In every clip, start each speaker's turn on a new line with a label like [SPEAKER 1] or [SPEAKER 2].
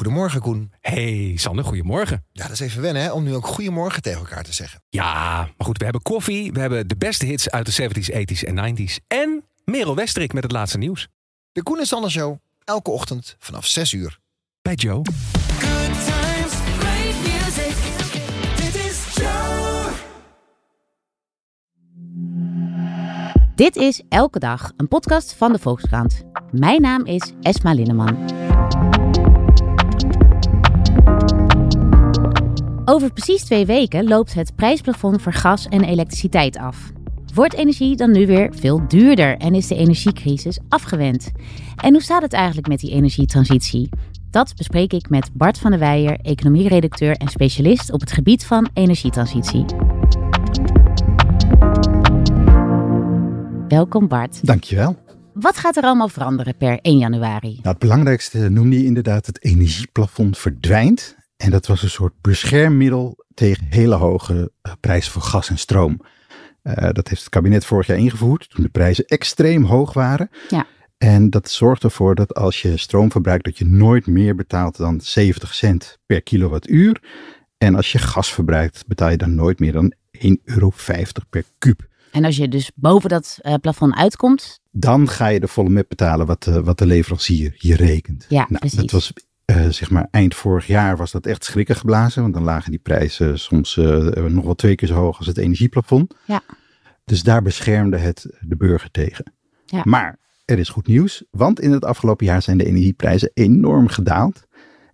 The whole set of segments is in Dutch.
[SPEAKER 1] Goedemorgen, Koen.
[SPEAKER 2] Hey Sander, goedemorgen.
[SPEAKER 1] Ja, dat is even wennen, hè, om nu ook goedemorgen tegen elkaar te zeggen.
[SPEAKER 2] Ja, maar goed, we hebben koffie, we hebben de beste hits uit de 70s, 80s en 90s. En Merel Westerik met het laatste nieuws.
[SPEAKER 1] De Koen en Sander Show, elke ochtend vanaf 6 uur.
[SPEAKER 2] Bij Joe.
[SPEAKER 3] Good times, great music. Dit is Joe.
[SPEAKER 4] Dit is Elke Dag, een podcast van de Volkskrant. Mijn naam is Esma Linneman. Over precies twee weken loopt het prijsplafond voor gas en elektriciteit af. Wordt energie dan nu weer veel duurder en is de energiecrisis afgewend? En hoe staat het eigenlijk met die energietransitie? Dat bespreek ik met Bart van der Weijer, economieredacteur en specialist op het gebied van energietransitie. Welkom Bart.
[SPEAKER 5] Dankjewel.
[SPEAKER 4] Wat gaat er allemaal veranderen per 1 januari?
[SPEAKER 5] Nou, het belangrijkste noemde je inderdaad het energieplafond verdwijnt. En dat was een soort beschermmiddel tegen hele hoge eh, prijzen voor gas en stroom. Eh, dat heeft het kabinet vorig jaar ingevoerd toen de prijzen extreem hoog waren.
[SPEAKER 4] Ja.
[SPEAKER 5] En dat zorgt ervoor dat als je stroom verbruikt, dat je nooit meer betaalt dan 70 cent per kilowattuur. En als je gas verbruikt, betaal je dan nooit meer dan 1,50 euro per kuub.
[SPEAKER 4] En als je dus boven dat eh, plafond uitkomt,
[SPEAKER 5] dan ga je de volle map betalen wat, de- wat de leverancier je rekent.
[SPEAKER 4] Ja,
[SPEAKER 5] nou,
[SPEAKER 4] precies.
[SPEAKER 5] Dat was eh, zeg maar eind vorig jaar was dat echt schrikken geblazen. Want dan lagen die prijzen soms eh, nog wel twee keer zo hoog als het energieplafond.
[SPEAKER 4] Ja.
[SPEAKER 5] Dus daar beschermde het de burger tegen.
[SPEAKER 4] Ja.
[SPEAKER 5] Maar er is goed nieuws, want in het afgelopen jaar zijn de energieprijzen enorm gedaald.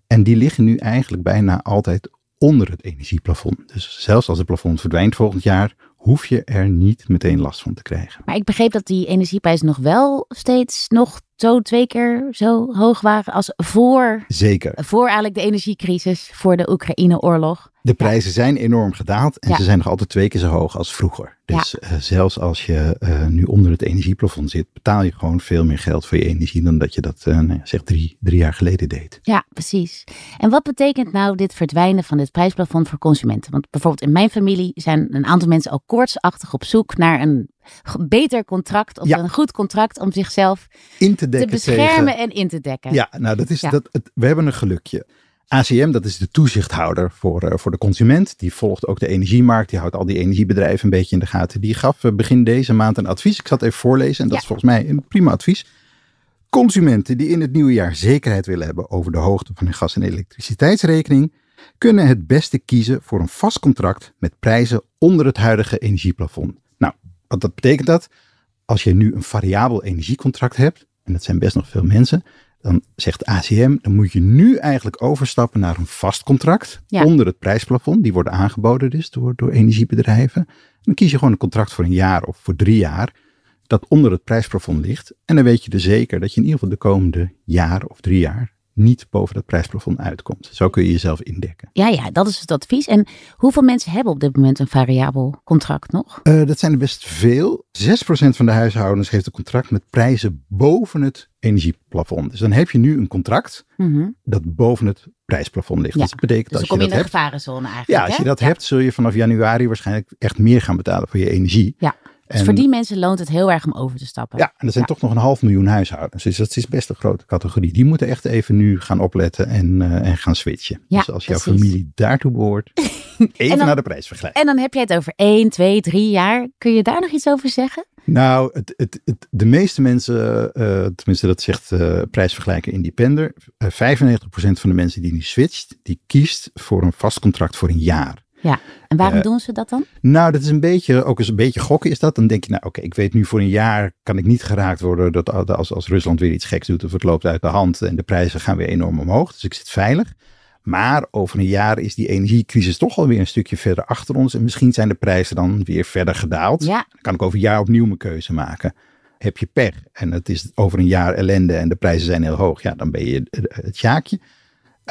[SPEAKER 5] En die liggen nu eigenlijk bijna altijd onder het energieplafond. Dus zelfs als het plafond verdwijnt volgend jaar, hoef je er niet meteen last van te krijgen.
[SPEAKER 4] maar ik begreep dat die energieprijzen nog wel steeds nog zo twee keer zo hoog waren als voor,
[SPEAKER 5] Zeker.
[SPEAKER 4] voor eigenlijk de energiecrisis, voor de Oekraïne-oorlog.
[SPEAKER 5] De prijzen zijn enorm gedaald en
[SPEAKER 4] Ja.
[SPEAKER 5] ze zijn nog altijd twee keer zo hoog als vroeger. Dus eh, zelfs als je eh, nu onder het energieplafond zit, betaal je gewoon veel meer geld voor je energie dan dat je dat eh, nou ja, zeg drie, drie jaar geleden deed.
[SPEAKER 4] Ja, precies. En wat betekent nou dit verdwijnen van dit prijsplafond voor consumenten? Want bijvoorbeeld in mijn familie zijn een aantal mensen al koortsachtig op zoek naar een beter contract of
[SPEAKER 5] Ja.
[SPEAKER 4] een goed contract om zichzelf
[SPEAKER 5] In te
[SPEAKER 4] te
[SPEAKER 5] dekken
[SPEAKER 4] beschermen
[SPEAKER 5] tegen...
[SPEAKER 4] en in te dekken.
[SPEAKER 5] Ja, nou dat is,
[SPEAKER 4] Ja.
[SPEAKER 5] Dat, het, we hebben een gelukje. ACM, dat is de toezichthouder voor, eh, voor de consument. Die volgt ook de energiemarkt. Die houdt al die energiebedrijven een beetje in de gaten. Die gaf eh, begin deze maand een advies. Ik zal het even voorlezen en dat
[SPEAKER 4] Ja.
[SPEAKER 5] is volgens mij een prima advies. Consumenten die in het nieuwe jaar zekerheid willen hebben over de hoogte van hun gas- en elektriciteitsrekening, kunnen het beste kiezen voor een vast contract met prijzen onder het huidige energieplafond. Wat dat betekent dat? Als je nu een variabel energiecontract hebt, en dat zijn best nog veel mensen, dan zegt ACM, dan moet je nu eigenlijk overstappen naar een vast contract
[SPEAKER 4] Ja.
[SPEAKER 5] onder het prijsplafond. Die worden aangeboden dus door, door energiebedrijven. Dan kies je gewoon een contract voor een jaar of voor drie jaar dat onder het prijsplafond ligt. En dan weet je dus zeker dat je in ieder geval de komende jaar of drie jaar niet boven dat prijsplafond uitkomt. Zo kun je jezelf indekken.
[SPEAKER 4] Ja, ja, dat is het advies. En hoeveel mensen hebben op dit moment een variabel contract nog?
[SPEAKER 5] Eh, dat zijn er best veel. 6% van de huishoudens heeft een contract met prijzen boven het energieplafond. Dus dan heb je nu een contract
[SPEAKER 4] Mhm.
[SPEAKER 5] dat boven het prijsplafond ligt.
[SPEAKER 4] Ja.
[SPEAKER 5] Dus dat betekent
[SPEAKER 4] Dus kom
[SPEAKER 5] je
[SPEAKER 4] je
[SPEAKER 5] dat
[SPEAKER 4] in de gevarenzone eigenlijk.
[SPEAKER 5] Ja, als je dat hebt, zul je vanaf januari waarschijnlijk echt meer gaan betalen voor je energie.
[SPEAKER 4] Ja. Dus voor die mensen loont het heel erg om over te stappen.
[SPEAKER 5] Ja, en er zijn
[SPEAKER 4] Ja.
[SPEAKER 5] toch nog een half miljoen huishoudens. Dus dat is best een grote categorie. Die moeten echt even nu gaan opletten en, eh, en gaan switchen.
[SPEAKER 4] Ja,
[SPEAKER 5] dus als jouw
[SPEAKER 4] precies.
[SPEAKER 5] familie daartoe behoort, even
[SPEAKER 4] dan-
[SPEAKER 5] naar de prijsvergelijking.
[SPEAKER 4] En dan heb je het over 1, 2, 3 jaar. Kun je daar nog iets over zeggen?
[SPEAKER 5] Nou, het, het, het, de meeste mensen, eh, tenminste dat zegt eh prijsvergelijker Independer, eh 95% van de mensen die nu switcht, die kiest voor een vast contract voor een jaar.
[SPEAKER 4] Ja. En waarom
[SPEAKER 5] Eh,
[SPEAKER 4] doen ze dat dan?
[SPEAKER 5] Nou, dat is een beetje, ook eens een beetje gokken is dat. Dan denk je, nou oké, ik weet nu voor een jaar kan ik niet geraakt worden dat als, als Rusland weer iets geks doet of het loopt uit de hand en de prijzen gaan weer enorm omhoog. Dus ik zit veilig. Maar over een jaar is die energiecrisis toch alweer een stukje verder achter ons. En misschien zijn de prijzen dan weer verder gedaald.
[SPEAKER 4] Ja.
[SPEAKER 5] Dan kan ik over een jaar opnieuw mijn keuze maken. Heb je pech en het is over een jaar ellende en de prijzen zijn heel hoog. Ja, dan ben je het jaakje.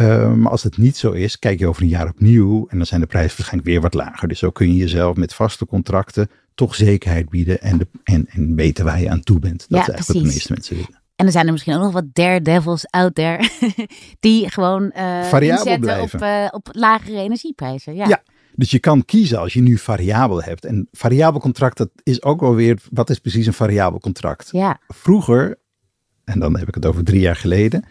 [SPEAKER 5] Uh, maar als het niet zo is, kijk je over een jaar opnieuw en dan zijn de prijzen waarschijnlijk weer wat lager. Dus zo kun je jezelf met vaste contracten toch zekerheid bieden en, de, en, en weten waar je aan toe bent. Dat
[SPEAKER 4] Ja,
[SPEAKER 5] is eigenlijk wat de meeste mensen willen.
[SPEAKER 4] En er zijn er misschien ook nog wat daredevils out there. die gewoon eh
[SPEAKER 5] Variabel blijven.
[SPEAKER 4] op, eh, op lagere energieprijzen. Ja.
[SPEAKER 5] Ja. Dus je kan kiezen als je nu variabel hebt. En variabel contract, dat is ook wel weer, wat is precies een variabel contract?
[SPEAKER 4] Ja.
[SPEAKER 5] Vroeger, en dan heb ik het over drie jaar geleden,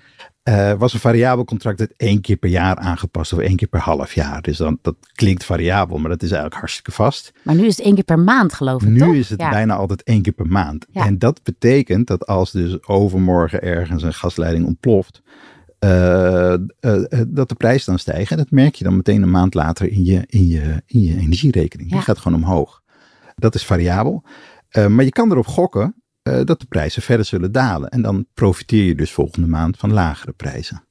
[SPEAKER 5] eh, was een variabel contract dat één keer per jaar aangepast of één keer per half jaar. Dus dan, dat klinkt variabel, maar dat is eigenlijk hartstikke vast.
[SPEAKER 4] Maar nu is het één keer per maand, geloof ik,
[SPEAKER 5] Nu
[SPEAKER 4] toch?
[SPEAKER 5] is het
[SPEAKER 4] Ja.
[SPEAKER 5] bijna altijd één keer per maand.
[SPEAKER 4] Ja.
[SPEAKER 5] En dat betekent dat als dus overmorgen ergens een gasleiding ontploft, eh, eh, dat de prijs dan stijgt. En dat merk je dan meteen een maand later in je, in je, in je energierekening. Die gaat gewoon omhoog. Dat is variabel. Maar je kan erop gokken eh, dat de prijzen verder zullen dalen. En dan profiteer je dus volgende maand van lagere prijzen.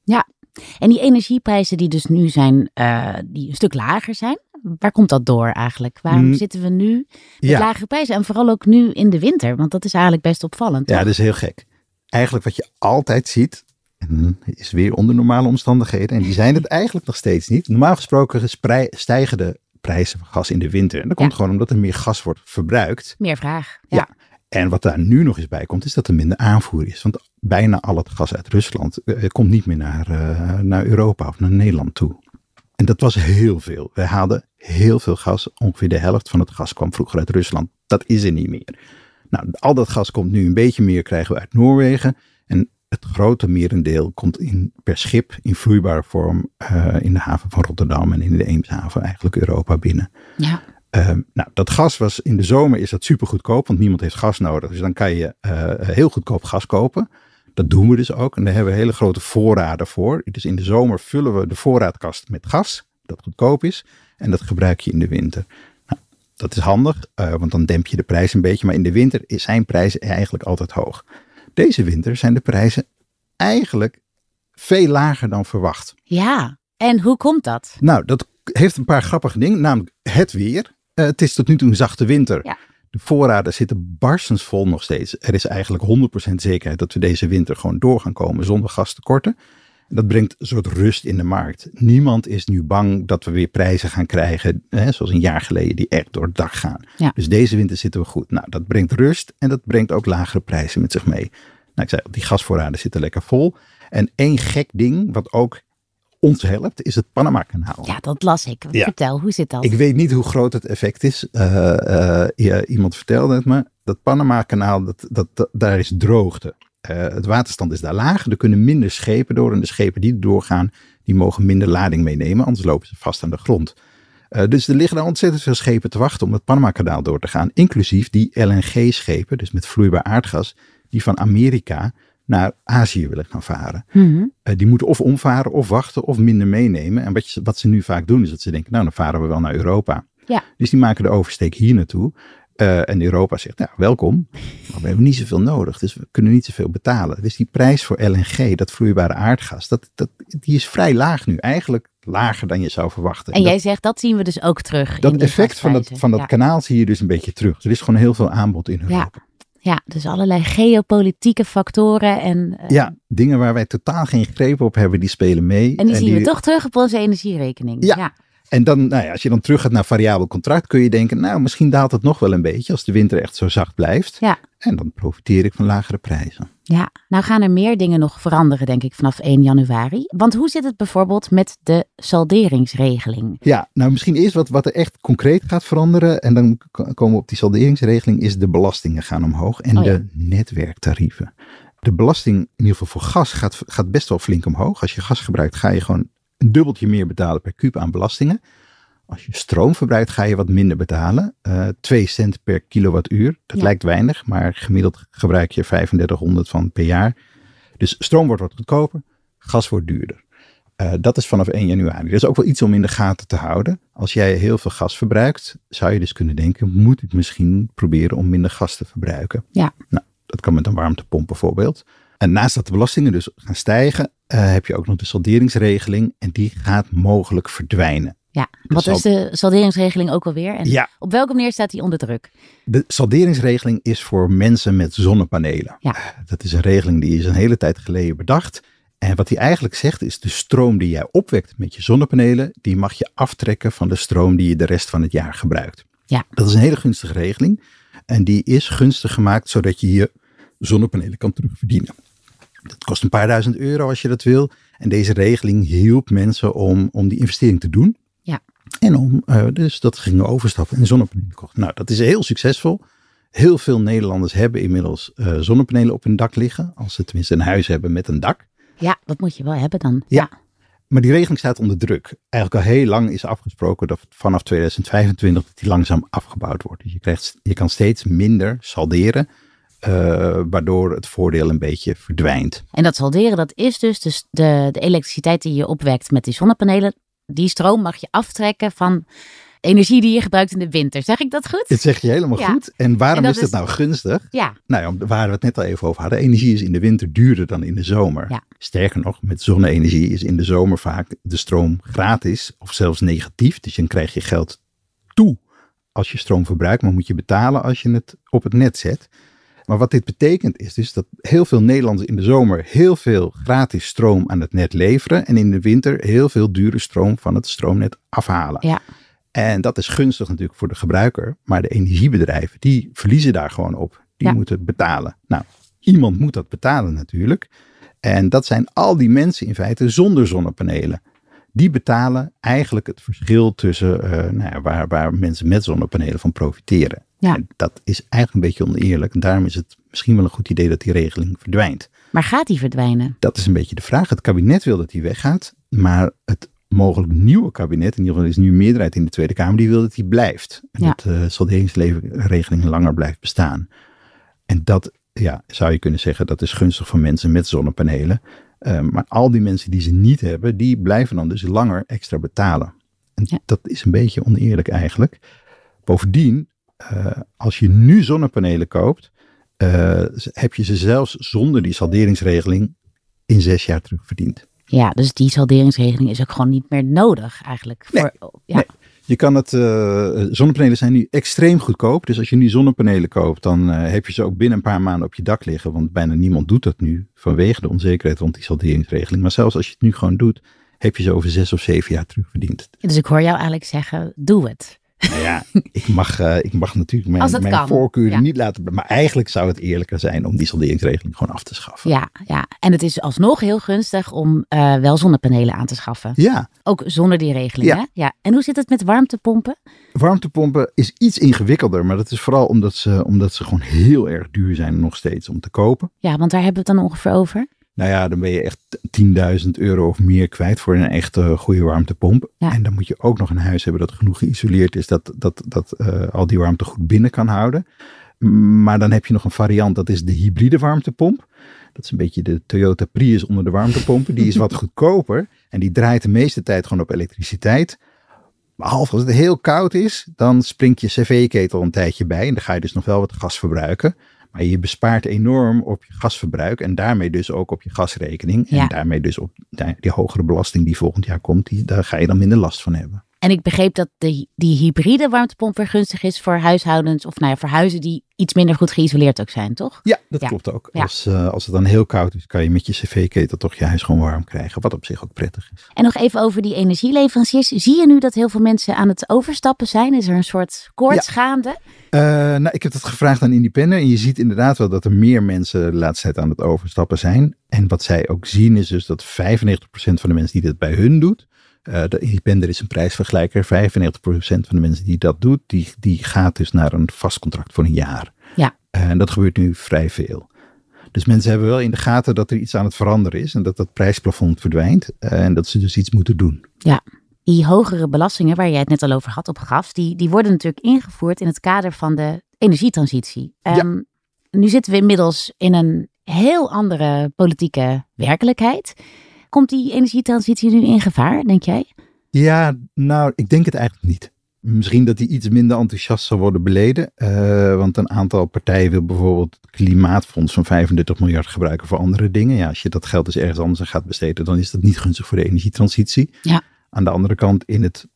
[SPEAKER 4] En die energieprijzen die dus nu zijn, eh, die een stuk lager zijn, waar komt dat door eigenlijk? Waarom
[SPEAKER 5] Mm.
[SPEAKER 4] zitten we nu met
[SPEAKER 5] Ja.
[SPEAKER 4] lagere prijzen? En vooral ook nu in de winter, want dat is eigenlijk best opvallend.
[SPEAKER 5] Ja,
[SPEAKER 4] toch?
[SPEAKER 5] dat is heel gek. Eigenlijk wat je altijd ziet, en is weer onder normale omstandigheden, en die zijn het eigenlijk nog steeds niet. Normaal gesproken stijgen de prijzen van gas in de winter. En dat komt
[SPEAKER 4] Ja.
[SPEAKER 5] gewoon omdat er meer gas wordt verbruikt.
[SPEAKER 4] Meer vraag. Ja.
[SPEAKER 5] Ja. En wat daar nu nog eens bij komt, is dat er minder aanvoer is. Want bijna al het gas uit Rusland eh, komt niet meer naar, eh, naar Europa of naar Nederland toe. En dat was heel veel. Wij haalden heel veel gas. Ongeveer de helft van het gas kwam vroeger uit Rusland. Dat is er niet meer. Nou, al dat gas komt nu een beetje meer krijgen we uit Noorwegen. En het grote merendeel komt in, per schip in vloeibare vorm eh, in de haven van Rotterdam en in de Eemshaven eigenlijk Europa binnen.
[SPEAKER 4] Ja.
[SPEAKER 5] Ehm, nou, dat gas was in de zomer is dat super goedkoop, want niemand heeft gas nodig. Dus dan kan je eh, heel goedkoop gas kopen. Dat doen we dus ook. En daar hebben we hele grote voorraden voor. Dus in de zomer vullen we de voorraadkast met gas, dat goedkoop is. En dat gebruik je in de winter. Nou, dat is handig, eh, want dan demp je de prijs een beetje. Maar in de winter zijn prijzen eigenlijk altijd hoog. Deze winter zijn de prijzen eigenlijk veel lager dan verwacht.
[SPEAKER 4] ja. En hoe komt dat?
[SPEAKER 5] Nou, dat heeft een paar grappige dingen. Namelijk het weer. Eh, het is tot nu toe een zachte winter.
[SPEAKER 4] Ja.
[SPEAKER 5] De voorraden zitten barstensvol nog steeds. Er is eigenlijk 100% zekerheid dat we deze winter gewoon door gaan komen zonder gastekorten. En Dat brengt een soort rust in de markt. Niemand is nu bang dat we weer prijzen gaan krijgen, hè, zoals een jaar geleden, die echt door het dak gaan.
[SPEAKER 4] Ja.
[SPEAKER 5] Dus deze winter zitten we goed. Nou, dat brengt rust en dat brengt ook lagere prijzen met zich mee. Nou, ik zei, die gasvoorraden zitten lekker vol. En één gek ding, wat ook ons helpt, is het Panama-kanaal.
[SPEAKER 4] Ja, dat las ik.
[SPEAKER 5] Ja.
[SPEAKER 4] Vertel, hoe zit dat?
[SPEAKER 5] Ik weet niet hoe groot het effect is. Eh, eh, iemand vertelde het me. Dat Panama-kanaal, dat, dat, dat- daar is droogte. Eh, het waterstand is daar laag. Er kunnen minder schepen door. En de schepen die er doorgaan, die mogen minder lading meenemen. Anders lopen ze vast aan de grond. Dus er liggen daar ontzettend veel schepen te wachten om het Panama-kanaal door te gaan. Inclusief die LNG-schepen, dus met vloeibaar aardgas, die van Amerika naar Azië willen gaan varen.
[SPEAKER 4] Mhm.
[SPEAKER 5] Eh, die moeten of omvaren of wachten of minder meenemen. En wat, je, wat ze nu vaak doen is dat ze denken, nou dan varen we wel naar Europa.
[SPEAKER 4] Ja.
[SPEAKER 5] Dus die maken de oversteek hier naartoe. Eh, en Europa zegt, nou welkom, maar we hebben niet zoveel nodig. Dus we kunnen niet zoveel betalen. Dus die prijs voor LNG, dat vloeibare aardgas, dat, dat, die is vrij laag nu. Eigenlijk lager dan je zou verwachten.
[SPEAKER 4] En
[SPEAKER 5] dat,
[SPEAKER 4] jij zegt, dat zien we dus ook terug.
[SPEAKER 5] dat effect van dat, van dat
[SPEAKER 4] ja.
[SPEAKER 5] kanaal zie je dus een beetje terug. Er is gewoon heel veel aanbod in Europa.
[SPEAKER 4] Ja, dus allerlei geopolitieke factoren. En, eh,
[SPEAKER 5] Ja, dingen waar wij totaal geen greep op hebben, die spelen mee.
[SPEAKER 4] en die zien we toch terug op onze energierekening.
[SPEAKER 5] Ja. En dan, nou ja, als je dan terug gaat naar variabel contract, kun je denken, nou, misschien daalt het nog wel een beetje als de winter echt zo zacht blijft.
[SPEAKER 4] Ja.
[SPEAKER 5] En dan profiteer ik van lagere prijzen.
[SPEAKER 4] Ja, nou gaan er meer dingen nog veranderen, denk ik, vanaf 1 januari. Want hoe zit het bijvoorbeeld met de salderingsregeling?
[SPEAKER 5] Ja, nou misschien eerst wat, wat er echt concreet gaat veranderen. En dan komen we op die salderingsregeling, is de belastingen gaan omhoog en
[SPEAKER 4] Oh ja.
[SPEAKER 5] de netwerktarieven. De belasting, in ieder geval voor gas, gaat, gaat best wel flink omhoog. Als je gas gebruikt, ga je gewoon een dubbeltje meer betalen per kuub aan belastingen. Als je stroom verbruikt, ga je wat minder betalen. Eh 2 cent per kilowattuur. Dat
[SPEAKER 4] Ja.
[SPEAKER 5] lijkt weinig, maar gemiddeld gebruik je 3500 van per jaar. Dus stroom wordt wat goedkoper, gas wordt duurder. Eh, dat is vanaf 1 januari. Dat is ook wel iets om in de gaten te houden. Als jij heel veel gas verbruikt, zou je dus kunnen denken: moet ik misschien proberen om minder gas te verbruiken?
[SPEAKER 4] Ja.
[SPEAKER 5] Nou, dat kan met een warmtepomp bijvoorbeeld. En naast dat de belastingen dus gaan stijgen, eh, heb je ook nog de salderingsregeling. En die gaat mogelijk verdwijnen.
[SPEAKER 4] Ja, wat is de salderingsregeling ook alweer? En
[SPEAKER 5] Ja.
[SPEAKER 4] op welke manier staat die onder druk?
[SPEAKER 5] De salderingsregeling is voor mensen met zonnepanelen.
[SPEAKER 4] Ja.
[SPEAKER 5] Dat is een regeling die is een hele tijd geleden bedacht. En wat die eigenlijk zegt is de stroom die jij opwekt met je zonnepanelen, die mag je aftrekken van de stroom die je de rest van het jaar gebruikt.
[SPEAKER 4] Ja.
[SPEAKER 5] Dat is een hele gunstige regeling. En die is gunstig gemaakt zodat je je zonnepanelen kan terugverdienen. Dat kost een paar duizend euro als je dat wil. En deze regeling hielp mensen om, om die investering te doen.
[SPEAKER 4] Ja.
[SPEAKER 5] En om eh, dus dat gingen overstappen en zonnepanelen kochten. Nou, dat is heel succesvol. Heel veel Nederlanders hebben inmiddels eh, zonnepanelen op hun dak liggen. Als ze tenminste een huis hebben met een dak.
[SPEAKER 4] Ja, dat moet je wel hebben dan.
[SPEAKER 5] Ja. Maar die regeling staat onder druk. Eigenlijk al heel lang is afgesproken dat vanaf 2025 dat die langzaam afgebouwd wordt. Dus je, krijgt, je kan steeds minder salderen, eh, waardoor het voordeel een beetje verdwijnt.
[SPEAKER 4] En dat salderen, dat is dus de, de, de elektriciteit die je opwekt met die zonnepanelen. Die stroom mag je aftrekken van energie die je gebruikt in de winter. Zeg ik dat goed?
[SPEAKER 5] Dit zeg je helemaal
[SPEAKER 4] Ja.
[SPEAKER 5] goed. En waarom
[SPEAKER 4] En dat
[SPEAKER 5] is dat
[SPEAKER 4] is-
[SPEAKER 5] nou gunstig?
[SPEAKER 4] Ja,
[SPEAKER 5] Nou ja, waar we het net al even over hadden. Energie is in de winter duurder dan in de zomer.
[SPEAKER 4] Ja.
[SPEAKER 5] Sterker nog, met zonne-energie is in de zomer vaak de stroom gratis of zelfs negatief. Dus dan krijg je geld toe als je stroom verbruikt, maar moet je betalen als je het op het net zet. Maar wat dit betekent is dus dat heel veel Nederlanders in de zomer heel veel gratis stroom aan het net leveren. En in de winter heel veel dure stroom van het stroomnet afhalen.
[SPEAKER 4] ja.
[SPEAKER 5] En dat is gunstig natuurlijk voor de gebruiker. Maar de energiebedrijven, die verliezen daar gewoon op. Die
[SPEAKER 4] Ja.
[SPEAKER 5] moeten betalen. Nou, iemand moet dat betalen natuurlijk. En dat zijn al die mensen in feite zonder zonnepanelen. Die betalen eigenlijk het verschil tussen eh, nou ja, waar, waar mensen met zonnepanelen van profiteren.
[SPEAKER 4] Ja.
[SPEAKER 5] En dat is eigenlijk een beetje oneerlijk. En daarom is het misschien wel een goed idee dat die regeling verdwijnt.
[SPEAKER 4] Maar gaat die verdwijnen?
[SPEAKER 5] Dat is een beetje de vraag. Het kabinet wil dat die weggaat, maar het mogelijk nieuwe kabinet, in ieder geval is nu meerderheid in de Tweede Kamer, die wil dat die blijft. En
[SPEAKER 4] Ja.
[SPEAKER 5] dat de salderingsregeling langer blijft bestaan. En dat, ja, zou je kunnen zeggen, dat is gunstig voor mensen met zonnepanelen. Eh, maar al die mensen die ze niet hebben, die blijven dan dus langer extra betalen. En
[SPEAKER 4] Ja.
[SPEAKER 5] dat is een beetje oneerlijk eigenlijk. Bovendien, eh, als je nu zonnepanelen koopt, eh, heb je ze zelfs zonder die salderingsregeling in zes jaar terugverdiend.
[SPEAKER 4] Ja, dus die salderingsregeling is ook gewoon niet meer nodig eigenlijk.
[SPEAKER 5] Nee,
[SPEAKER 4] Voor, ja.
[SPEAKER 5] nee. Je kan het, eh, zonnepanelen zijn nu extreem goedkoop. Dus als je nu zonnepanelen koopt, dan heb je ze ook binnen een paar maanden op je dak liggen. Want bijna niemand doet dat nu vanwege de onzekerheid rond die salderingsregeling. Maar zelfs als je het nu gewoon doet, heb je ze over zes of zeven jaar terugverdiend.
[SPEAKER 4] Dus ik hoor jou eigenlijk zeggen, doe het.
[SPEAKER 5] Nou ja, ik mag, eh, ik mag natuurlijk mijn, mijn
[SPEAKER 4] kan,
[SPEAKER 5] voorkeuren
[SPEAKER 4] ja.
[SPEAKER 5] niet laten. Maar eigenlijk zou het eerlijker zijn om die salderingsregeling gewoon af te schaffen.
[SPEAKER 4] Ja, ja. En het is alsnog heel gunstig om eh, wel zonnepanelen aan te schaffen.
[SPEAKER 5] ja.
[SPEAKER 4] Ook zonder die regeling,
[SPEAKER 5] Ja.
[SPEAKER 4] hè? Ja. En hoe zit het met warmtepompen?
[SPEAKER 5] Warmtepompen is iets ingewikkelder, maar dat is vooral omdat ze, omdat ze gewoon heel erg duur zijn nog steeds om te kopen.
[SPEAKER 4] Ja, want daar hebben we het dan ongeveer over.
[SPEAKER 5] Nou ja, dan ben je echt 10.000 euro of meer kwijt voor een echte goede warmtepomp.
[SPEAKER 4] Ja.
[SPEAKER 5] En dan moet je ook nog een huis hebben dat genoeg geïsoleerd is dat, dat, dat eh, al die warmte goed binnen kan houden. Maar dan heb je nog een variant, dat is de hybride warmtepomp. Dat is een beetje de Toyota Prius onder de warmtepompen. Die is wat goedkoper en die draait de meeste tijd gewoon op elektriciteit. Behalve als het heel koud is, dan springt je cv-ketel een tijdje bij. En dan ga je dus nog wel wat gas verbruiken. Maar je bespaart enorm op je gasverbruik en daarmee dus ook op je gasrekening.
[SPEAKER 4] Ja.
[SPEAKER 5] En daarmee dus op die hogere belasting die volgend jaar komt, die, daar ga je dan minder last van hebben.
[SPEAKER 4] En ik begreep dat de, die hybride warmtepomp weer gunstig is voor huishoudens of nou ja, voor huizen die iets minder goed geïsoleerd ook zijn, toch?
[SPEAKER 5] Ja, dat
[SPEAKER 4] Ja.
[SPEAKER 5] klopt ook.
[SPEAKER 4] Ja.
[SPEAKER 5] Als, eh, als het dan heel koud is, kan je met je cv-ketel toch je huis gewoon warm krijgen. Wat op zich ook prettig is.
[SPEAKER 4] En nog even over die energieleveranciers. Zie je nu dat heel veel mensen aan het overstappen zijn? Is er een soort koorts gaande?
[SPEAKER 5] Eh, nou, ik heb dat gevraagd aan Independent. En je ziet inderdaad wel dat er meer mensen de laatste tijd aan het overstappen zijn. En wat zij ook zien is dus dat 95% van de mensen die dat bij hun doet. Eh, de Independent is een prijsvergelijker. 95% van de mensen die dat doet, die, die gaat dus naar een vast contract voor een jaar.
[SPEAKER 4] Ja.
[SPEAKER 5] En dat gebeurt nu vrij veel. Dus mensen hebben wel in de gaten dat er iets aan het veranderen is. En dat dat prijsplafond verdwijnt. eh, en dat ze dus iets moeten doen.
[SPEAKER 4] Ja. Die hogere belastingen waar jij het net al over had op gas, die, die worden natuurlijk ingevoerd in het kader van de energietransitie. Ehm, Nu zitten we inmiddels in een heel andere politieke werkelijkheid. Komt die energietransitie nu in gevaar, denk jij?
[SPEAKER 5] Ja, nou, ik denk het eigenlijk niet. Misschien dat die iets minder enthousiast zal worden beleden. eh, want een aantal partijen wil bijvoorbeeld het klimaatfonds van 35 miljard gebruiken voor andere dingen. Ja, als je dat geld dus ergens anders aan gaat besteden, dan is dat niet gunstig voor de energietransitie.
[SPEAKER 4] Ja.
[SPEAKER 5] Aan de andere kant in het,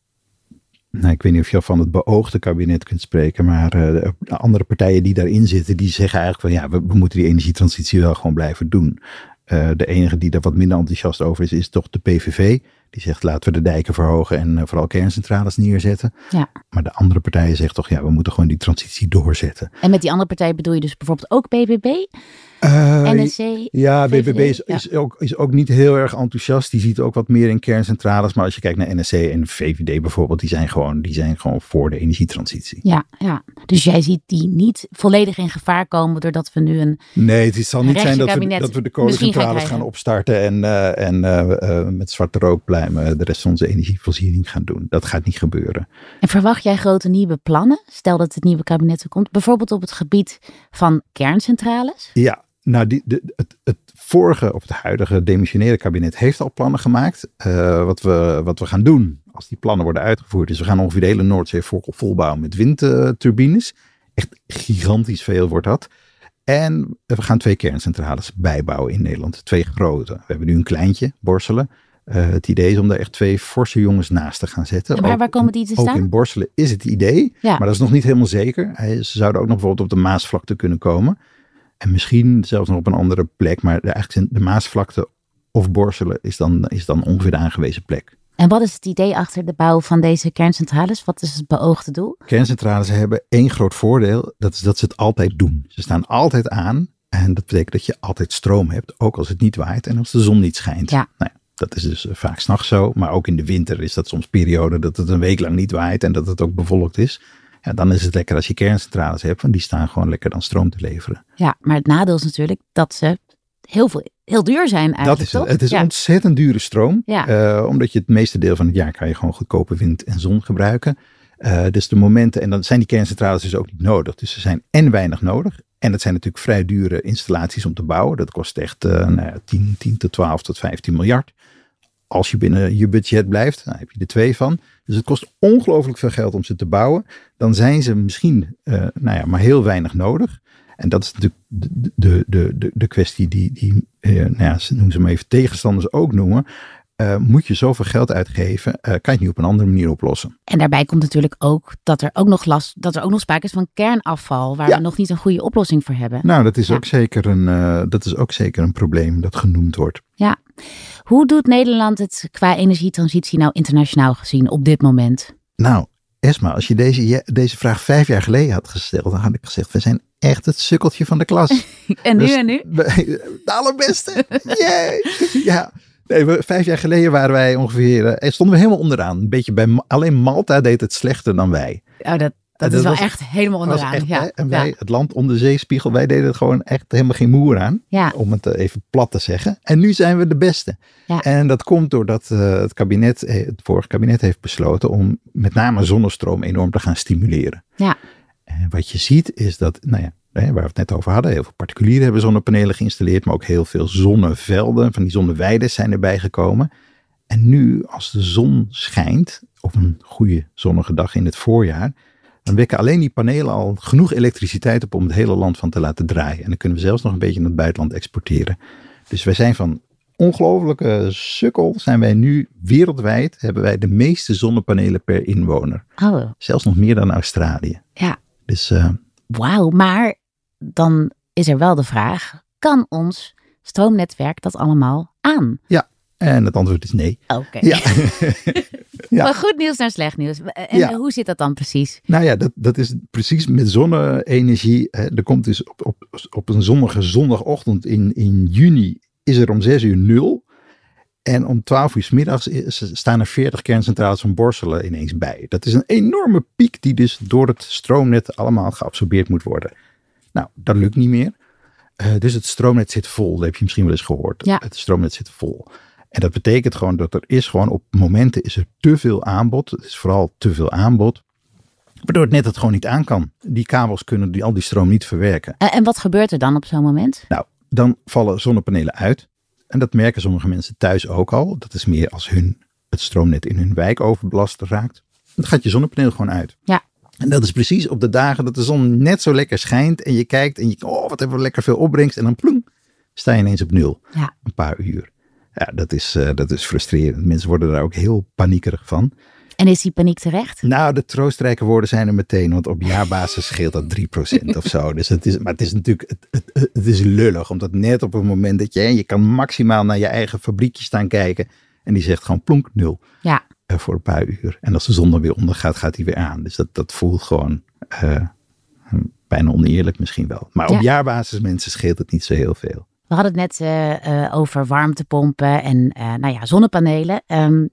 [SPEAKER 5] nou, ik weet niet of je al van het beoogde kabinet kunt spreken, maar eh, de andere partijen die daarin zitten, die zeggen eigenlijk van ja, we, we moeten die energietransitie wel gewoon blijven doen. Eh, de enige die daar wat minder enthousiast over is, is toch de PVV. Die zegt laten we de dijken verhogen en eh, vooral kerncentrales neerzetten.
[SPEAKER 4] Ja.
[SPEAKER 5] Maar de andere partijen zeggen toch ja, we moeten gewoon die transitie doorzetten.
[SPEAKER 4] En met die andere partij bedoel je dus bijvoorbeeld ook BBB?
[SPEAKER 5] Eh,
[SPEAKER 4] NSC?
[SPEAKER 5] Ja, BBB is,
[SPEAKER 4] ja.
[SPEAKER 5] is, ook, is ook niet heel erg enthousiast. Die ziet ook wat meer in kerncentrales. Maar als je kijkt naar NSC en VVD bijvoorbeeld, die zijn gewoon, die zijn gewoon voor de energietransitie.
[SPEAKER 4] Ja, ja, dus jij ziet die niet volledig in gevaar komen doordat we nu een...
[SPEAKER 5] Nee, het zal niet zijn dat we, dat we de
[SPEAKER 4] gaan
[SPEAKER 5] kolencentrales gaan, opstarten en, eh, en eh, met zwarte rookpluimen de rest van onze energievoorziening gaan doen. Dat gaat niet gebeuren.
[SPEAKER 4] En verwacht jij grote nieuwe plannen? Stel dat het nieuwe kabinet er komt. Bijvoorbeeld op het gebied van kerncentrales?
[SPEAKER 5] Ja, nou, die, de, het, het vorige of het huidige demissionaire kabinet heeft al plannen gemaakt. Eh, wat, we, wat we gaan doen als die plannen worden uitgevoerd, is we gaan ongeveer de hele Noordzee vol, volbouwen met windturbines. Echt gigantisch veel wordt dat. En we gaan twee kerncentrales bijbouwen in Nederland. Twee grote. We hebben nu een kleintje, Borselen. Eh, het idee is om daar echt twee forse jongens naast te gaan zetten.
[SPEAKER 4] En waar,
[SPEAKER 5] Ook-
[SPEAKER 4] waar komen die te
[SPEAKER 5] ook
[SPEAKER 4] staan?
[SPEAKER 5] in Borselen is het idee,
[SPEAKER 4] Ja.
[SPEAKER 5] maar dat is nog niet helemaal zeker. Ze zouden ook nog bijvoorbeeld op de Maasvlakte kunnen komen. En misschien zelfs nog op een andere plek. Maar de, eigenlijk zijn de Maasvlakte of Borselen is dan, is dan ongeveer de aangewezen plek.
[SPEAKER 4] En wat is het idee achter de bouw van deze kerncentrales? Wat is het beoogde doel?
[SPEAKER 5] Kerncentrales hebben één groot voordeel. Dat is dat ze het altijd doen. Ze staan altijd aan. En dat betekent dat je altijd stroom hebt. Ook als het niet waait en als de zon niet schijnt.
[SPEAKER 4] Ja.
[SPEAKER 5] Nou ja, dat is dus eh, vaak s'nachts zo. Maar ook in de winter is dat soms periode dat het een week lang niet waait. En dat het ook bevolkt is. Ja, dan is het lekker als je kerncentrales hebt. Want die staan gewoon lekker dan stroom te leveren.
[SPEAKER 4] Ja, maar het nadeel is natuurlijk dat ze heel, veel, heel duur zijn eigenlijk,
[SPEAKER 5] dat is het.
[SPEAKER 4] toch?
[SPEAKER 5] Het is
[SPEAKER 4] ja.
[SPEAKER 5] ontzettend dure stroom.
[SPEAKER 4] Ja.
[SPEAKER 5] eh, omdat je het meeste deel van het jaar kan je gewoon goedkope wind en zon gebruiken. Eh, dus de momenten, en dan zijn die kerncentrales dus ook niet nodig. Dus ze zijn en weinig nodig. En het zijn natuurlijk vrij dure installaties om te bouwen. Dat kost echt eh, nou ja, 10, 10 tot 12 tot 15 miljard. Als je binnen je budget blijft, dan heb je er twee van. Dus het kost ongelooflijk veel geld om ze te bouwen. Dan zijn ze misschien eh, nou ja, maar heel weinig nodig. En dat is natuurlijk de, de, de, de, de kwestie die, die eh, nou ja, ze noemen ze maar even tegenstanders ook noemen. Eh, moet je zoveel geld uitgeven, eh, kan je het niet op een andere manier oplossen.
[SPEAKER 4] En daarbij komt natuurlijk ook dat er ook nog last, dat er ook nog sprake is van kernafval, waar
[SPEAKER 5] Ja.
[SPEAKER 4] we nog niet een goede oplossing voor hebben.
[SPEAKER 5] Nou, dat is,
[SPEAKER 4] Ja.
[SPEAKER 5] ook, zeker een, eh, dat is ook zeker een probleem dat genoemd wordt.
[SPEAKER 4] Ja. Hoe doet Nederland het qua energietransitie nou internationaal gezien op dit moment?
[SPEAKER 5] Nou, Esma, als je deze, deze vraag vijf jaar geleden had gesteld, dan had ik gezegd, we zijn echt het sukkeltje van de klas.
[SPEAKER 4] En nu
[SPEAKER 5] Dus
[SPEAKER 4] en nu?
[SPEAKER 5] we- De allerbeste. Yay. Ja. Nee, we, vijf jaar geleden waren wij ongeveer, eh, stonden we helemaal onderaan. Een beetje bij, alleen Malta deed het slechter dan wij.
[SPEAKER 4] Oh, dat, dat,
[SPEAKER 5] dat
[SPEAKER 4] is wel
[SPEAKER 5] was-
[SPEAKER 4] echt helemaal onderaan.
[SPEAKER 5] echt,
[SPEAKER 4] ja.
[SPEAKER 5] en wij,
[SPEAKER 4] ja.
[SPEAKER 5] het land om de zeespiegel, wij deden het gewoon echt helemaal geen moer aan.
[SPEAKER 4] Ja.
[SPEAKER 5] Om het eh, even plat te zeggen. En nu zijn we de beste.
[SPEAKER 4] Ja.
[SPEAKER 5] En dat komt doordat eh, het kabinet, het vorige kabinet heeft besloten om met name zonnestroom enorm te gaan stimuleren.
[SPEAKER 4] Ja.
[SPEAKER 5] En wat je ziet is dat, nou ja, waar we het net over hadden, heel veel particulieren hebben zonnepanelen geïnstalleerd, maar ook heel veel zonnevelden, van die zonneweiden zijn erbij gekomen. En nu, als de zon schijnt, op een goede zonnige dag in het voorjaar, dan wekken alleen die panelen al genoeg elektriciteit op om het hele land van te laten draaien. En dan kunnen we zelfs nog een beetje naar het buitenland exporteren. Dus wij zijn van ongelofelijke sukkel, zijn wij nu wereldwijd, hebben wij de meeste zonnepanelen per inwoner.
[SPEAKER 4] Oh,
[SPEAKER 5] Zelfs nog meer dan Australië.
[SPEAKER 4] ja.
[SPEAKER 5] Dus eh,
[SPEAKER 4] Wauw, maar dan is er wel de vraag, kan ons stroomnetwerk dat allemaal aan?
[SPEAKER 5] en het antwoord is nee.
[SPEAKER 4] Oké.
[SPEAKER 5] Ja. Ja.
[SPEAKER 4] Van goed nieuws naar slecht nieuws. En
[SPEAKER 5] Ja.
[SPEAKER 4] hoe zit dat dan precies?
[SPEAKER 5] Nou ja, dat, dat is precies met zonne-energie. Er komt dus op, op, op een zonnige zondagochtend in, in juni is er om 6 uur nul. En om 12 uur 's middags is- staan er 40 kerncentrales van Borselen ineens bij. Dat is een enorme piek die dus door het stroomnet allemaal geabsorbeerd moet worden. Nou, dat lukt niet meer. Eh, dus het stroomnet zit vol. Dat heb je misschien wel eens gehoord.
[SPEAKER 4] Ja.
[SPEAKER 5] Het stroomnet zit vol. En dat betekent gewoon dat er is gewoon op momenten is er te veel aanbod. Het is vooral te veel aanbod. Waardoor het net het gewoon niet aan kan. Die kabels kunnen die, al die stroom niet verwerken.
[SPEAKER 4] En, en wat gebeurt er dan op zo'n moment?
[SPEAKER 5] Nou, dan vallen zonnepanelen uit. En dat merken sommige mensen thuis ook al. Dat is meer als hun, het stroomnet in hun wijk overbelast raakt. Dan gaat je zonnepaneel gewoon uit.
[SPEAKER 4] Ja.
[SPEAKER 5] En dat is precies op de dagen dat de zon net zo lekker schijnt. En je kijkt en je, oh wat hebben we lekker veel opbrengst. En dan ploem, sta je ineens op nul.
[SPEAKER 4] Ja.
[SPEAKER 5] Een paar uur. Ja, dat is, eh, dat is frustrerend. Mensen worden daar ook heel paniekerig van.
[SPEAKER 4] En is die paniek terecht?
[SPEAKER 5] Nou, de troostrijke woorden zijn er meteen, want op jaarbasis scheelt dat 3% of zo. Dus het is, maar het is natuurlijk, het, het, het is lullig, omdat net op het moment dat je, je kan maximaal naar je eigen fabriekje staan kijken en die zegt gewoon plonk nul
[SPEAKER 4] Ja.
[SPEAKER 5] Eh, voor een paar uur. En als de zon dan weer ondergaat, gaat hij weer aan. Dus dat, dat voelt gewoon, eh, Bijna oneerlijk misschien wel. Maar op
[SPEAKER 4] Ja.
[SPEAKER 5] jaarbasis mensen scheelt het niet zo heel veel.
[SPEAKER 4] We hadden het net eh, over warmtepompen en nou ja, zonnepanelen. Ehm,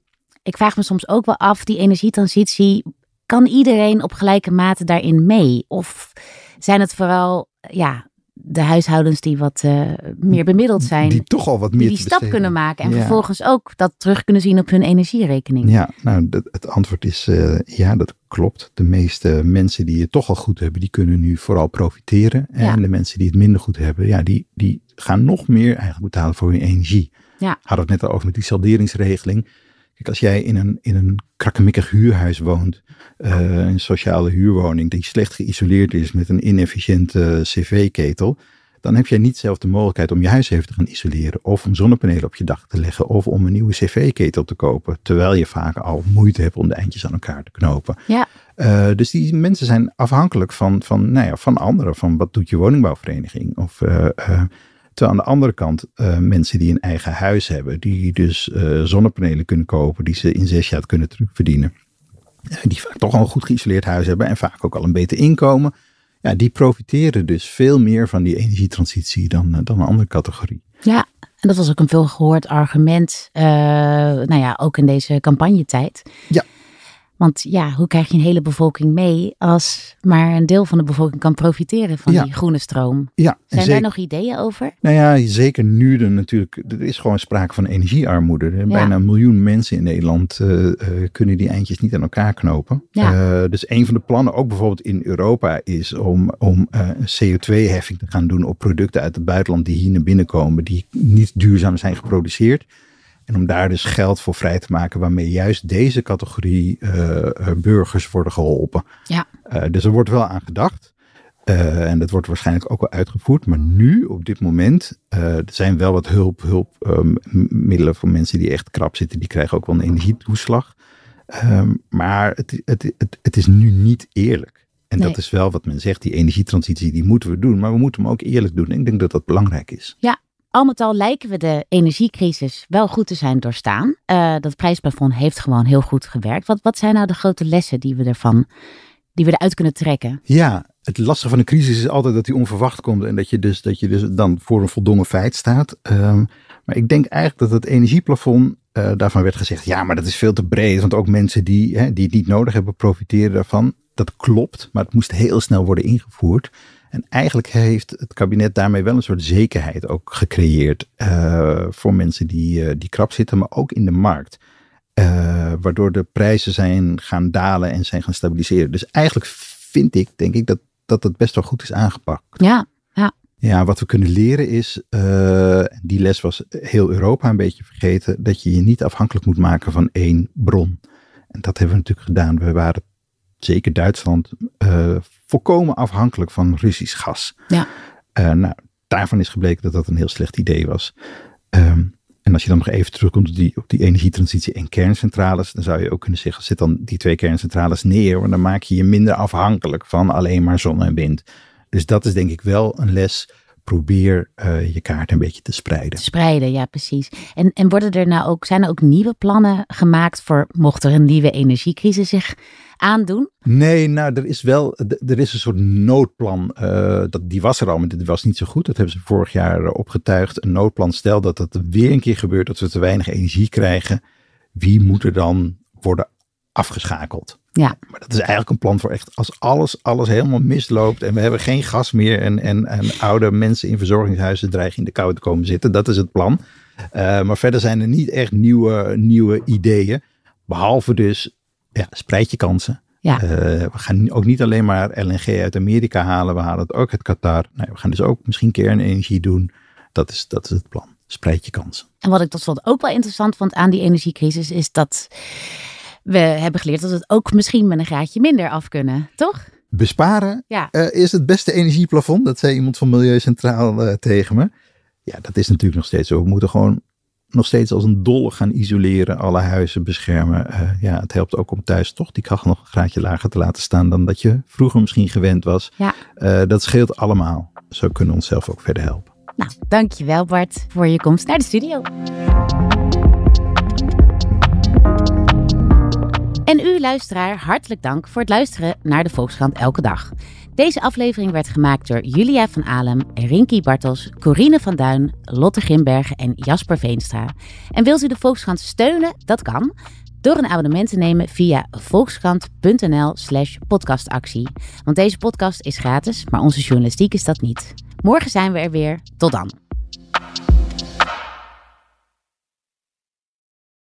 [SPEAKER 4] ik vraag me soms ook wel af, die energietransitie, kan iedereen op gelijke mate daarin mee? Of zijn het vooral ja, de huishoudens die wat eh, meer bemiddeld zijn,
[SPEAKER 5] Die
[SPEAKER 4] die
[SPEAKER 5] toch al wat
[SPEAKER 4] die,
[SPEAKER 5] meer
[SPEAKER 4] die
[SPEAKER 5] te
[SPEAKER 4] stap kunnen maken en
[SPEAKER 5] Ja.
[SPEAKER 4] vervolgens ook dat terug kunnen zien op hun energierekening?
[SPEAKER 5] Ja, nou, het antwoord is eh, ja, dat klopt. De meeste mensen die het toch al goed hebben, die kunnen nu vooral profiteren. En
[SPEAKER 4] Ja.
[SPEAKER 5] de mensen die het minder goed hebben, ja, die, die gaan nog meer eigenlijk betalen voor hun energie.
[SPEAKER 4] Ja.
[SPEAKER 5] Hadden we het net al over met die salderingsregeling. Kijk, als jij in een, in een krakkemikkig huurhuis woont, eh, een sociale huurwoning die slecht geïsoleerd is met een inefficiënte cv-ketel, dan heb jij niet zelf de mogelijkheid om je huis even te gaan isoleren. Of om zonnepanelen op je dak te leggen. Of om een nieuwe cv-ketel te kopen. Terwijl je vaak al moeite hebt om de eindjes aan elkaar te knopen.
[SPEAKER 4] Ja.
[SPEAKER 5] Eh, dus die mensen zijn afhankelijk van, van, nou ja, van anderen. Van wat doet je woningbouwvereniging? Of, eh, terwijl aan de andere kant eh, mensen die een eigen huis hebben. Die dus eh, zonnepanelen kunnen kopen. Die ze in zes jaar kunnen terugverdienen. eh, die vaak toch al een goed geïsoleerd huis hebben. En vaak ook al een beter inkomen. Ja, die profiteren dus veel meer van die energietransitie dan, dan een andere categorie.
[SPEAKER 4] Ja, en dat was ook een veel gehoord argument, nou ja, ook in deze campagnetijd.
[SPEAKER 5] Ja.
[SPEAKER 4] Want ja, hoe krijg je een hele bevolking mee als maar een deel van de bevolking kan profiteren van
[SPEAKER 5] Ja.
[SPEAKER 4] die groene stroom?
[SPEAKER 5] Ja,
[SPEAKER 4] Zijn
[SPEAKER 5] zeker-
[SPEAKER 4] daar nog ideeën over?
[SPEAKER 5] Nou ja, zeker nu er natuurlijk. Er is gewoon sprake van energiearmoede. Er
[SPEAKER 4] Ja.
[SPEAKER 5] Bijna een miljoen mensen in Nederland eh, eh, kunnen die eindjes niet aan elkaar knopen.
[SPEAKER 4] Ja.
[SPEAKER 5] Eh, dus een van de plannen, ook bijvoorbeeld in Europa, is om, om eh, een CO2-heffing te gaan doen op producten uit het buitenland die hier naar binnen komen, die niet duurzaam zijn geproduceerd. En om daar dus geld voor vrij te maken, waarmee juist deze categorie eh, eh, burgers worden geholpen.
[SPEAKER 4] Ja.
[SPEAKER 5] Eh, dus er wordt wel aan gedacht. En dat wordt waarschijnlijk ook wel uitgevoerd. Maar nu, op dit moment, er zijn wel wat hulp, hulpmiddelen voor mensen die echt krap zitten. Die krijgen ook wel een energietoeslag. Ehm, maar het, het, het, het is nu niet eerlijk. En
[SPEAKER 4] Nee.
[SPEAKER 5] dat is wel wat men zegt. Die energietransitie, die moeten we doen. Maar we moeten hem ook eerlijk doen. En ik denk dat dat belangrijk is.
[SPEAKER 4] Al met al lijken we de energiecrisis wel goed te zijn doorstaan. Eh, dat prijsplafond heeft gewoon heel goed gewerkt. Wat, wat zijn nou de grote lessen die we ervan, die we eruit kunnen trekken?
[SPEAKER 5] Ja, het lastige van een crisis is altijd dat die onverwacht komt en dat je dus, dat je dus dan voor een voldongen feit staat. Ehm, maar ik denk eigenlijk dat het energieplafond, eh, daarvan werd gezegd, ja, maar dat is veel te breed, want ook mensen die, hè, die het niet nodig hebben, profiteren daarvan. Dat klopt, maar het moest heel snel worden ingevoerd. En eigenlijk heeft het kabinet daarmee wel een soort zekerheid ook gecreëerd eh, voor mensen die, eh, die krap zitten, maar ook in de markt. Eh, waardoor de prijzen zijn gaan dalen en zijn gaan stabiliseren. Dus eigenlijk vind ik, denk ik, dat, dat het best wel goed is aangepakt.
[SPEAKER 4] Ja,
[SPEAKER 5] Ja, wat we kunnen leren is, die les was heel Europa een beetje vergeten, dat je je niet afhankelijk moet maken van één bron. En dat hebben we natuurlijk gedaan. We waren, zeker Duitsland, volkomen afhankelijk van Russisch gas.
[SPEAKER 4] Ja.
[SPEAKER 5] Eh, nou, daarvan is gebleken dat dat een heel slecht idee was. Ehm, en als je dan nog even terugkomt op die, op die energietransitie en kerncentrales, dan zou je ook kunnen zeggen, zet dan die twee kerncentrales neer, want dan maak je je minder afhankelijk van alleen maar zon en wind. Dus dat is denk ik wel een les. Probeer eh, je kaart een beetje te spreiden.
[SPEAKER 4] spreiden, ja precies. En, en worden er nou ook, zijn er ook nieuwe plannen gemaakt voor mocht er een nieuwe energiecrisis zich aandoen?
[SPEAKER 5] Nee, nou, er is wel, er is een soort noodplan. eh, dat, die was er al, maar dit was niet zo goed. Dat hebben ze vorig jaar eh, opgetuigd. Een noodplan, stel dat het weer een keer gebeurt dat we te weinig energie krijgen. Wie moet er dan worden afgeschakeld?
[SPEAKER 4] Ja.
[SPEAKER 5] Maar dat is eigenlijk een plan voor echt als alles, alles helemaal misloopt en we hebben geen gas meer en, en, en oude mensen in verzorgingshuizen dreigen in de kou te komen zitten. Dat is het plan. Eh, maar verder zijn er niet echt nieuwe, nieuwe ideeën. Behalve dus, ja, spreid je kansen.
[SPEAKER 4] Ja.
[SPEAKER 5] Eh, we gaan ook niet alleen maar LNG uit Amerika halen. We halen het ook uit Qatar. Nee, we gaan dus ook misschien kernenergie doen. Dat is, dat is het plan. Spreid je kansen.
[SPEAKER 4] En wat ik tot slot ook wel interessant vond aan die energiecrisis is dat we hebben geleerd dat we het ook misschien met een graadje minder af kunnen, toch?
[SPEAKER 5] Besparen
[SPEAKER 4] Ja.
[SPEAKER 5] eh, is het beste energieplafond. Dat zei iemand van Milieu Centraal eh, tegen me. Ja, dat is natuurlijk nog steeds zo. We moeten gewoon nog steeds als een dolle gaan isoleren. Alle huizen beschermen. Eh, ja, het helpt ook om thuis toch die kachel nog een graadje lager te laten staan dan dat je vroeger misschien gewend was.
[SPEAKER 4] Ja.
[SPEAKER 5] Eh, dat scheelt allemaal. Zo kunnen we onszelf ook verder helpen.
[SPEAKER 4] Nou, dankjewel Bart voor je komst naar de studio. En u luisteraar, hartelijk dank voor het luisteren naar de Volkskrant elke dag. Deze aflevering werd gemaakt door Julia van Alem, Rinky Bartels, Corine van Duin, Lotte Grimbergen en Jasper Veenstra. En wilt u de Volkskrant steunen? Dat kan. Door een abonnement te nemen via volkskrant.nl slash podcastactie. Want deze podcast is gratis, maar onze journalistiek is dat niet. Morgen zijn we er weer. Tot dan.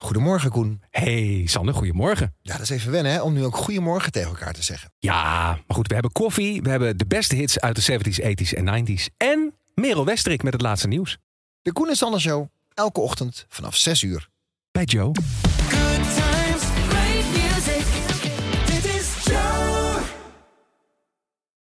[SPEAKER 1] Goedemorgen, Koen.
[SPEAKER 2] Hey Sander, goedemorgen.
[SPEAKER 1] Ja, dat is even wennen hè, om nu ook goedemorgen tegen elkaar te zeggen.
[SPEAKER 2] Ja, maar goed, we hebben koffie, we hebben de beste hits uit de 70s, 80s en 90s. En Merel Westerik met het laatste nieuws.
[SPEAKER 1] De Koen en Sander Show, elke ochtend vanaf 6 uur.
[SPEAKER 2] Bij Joe.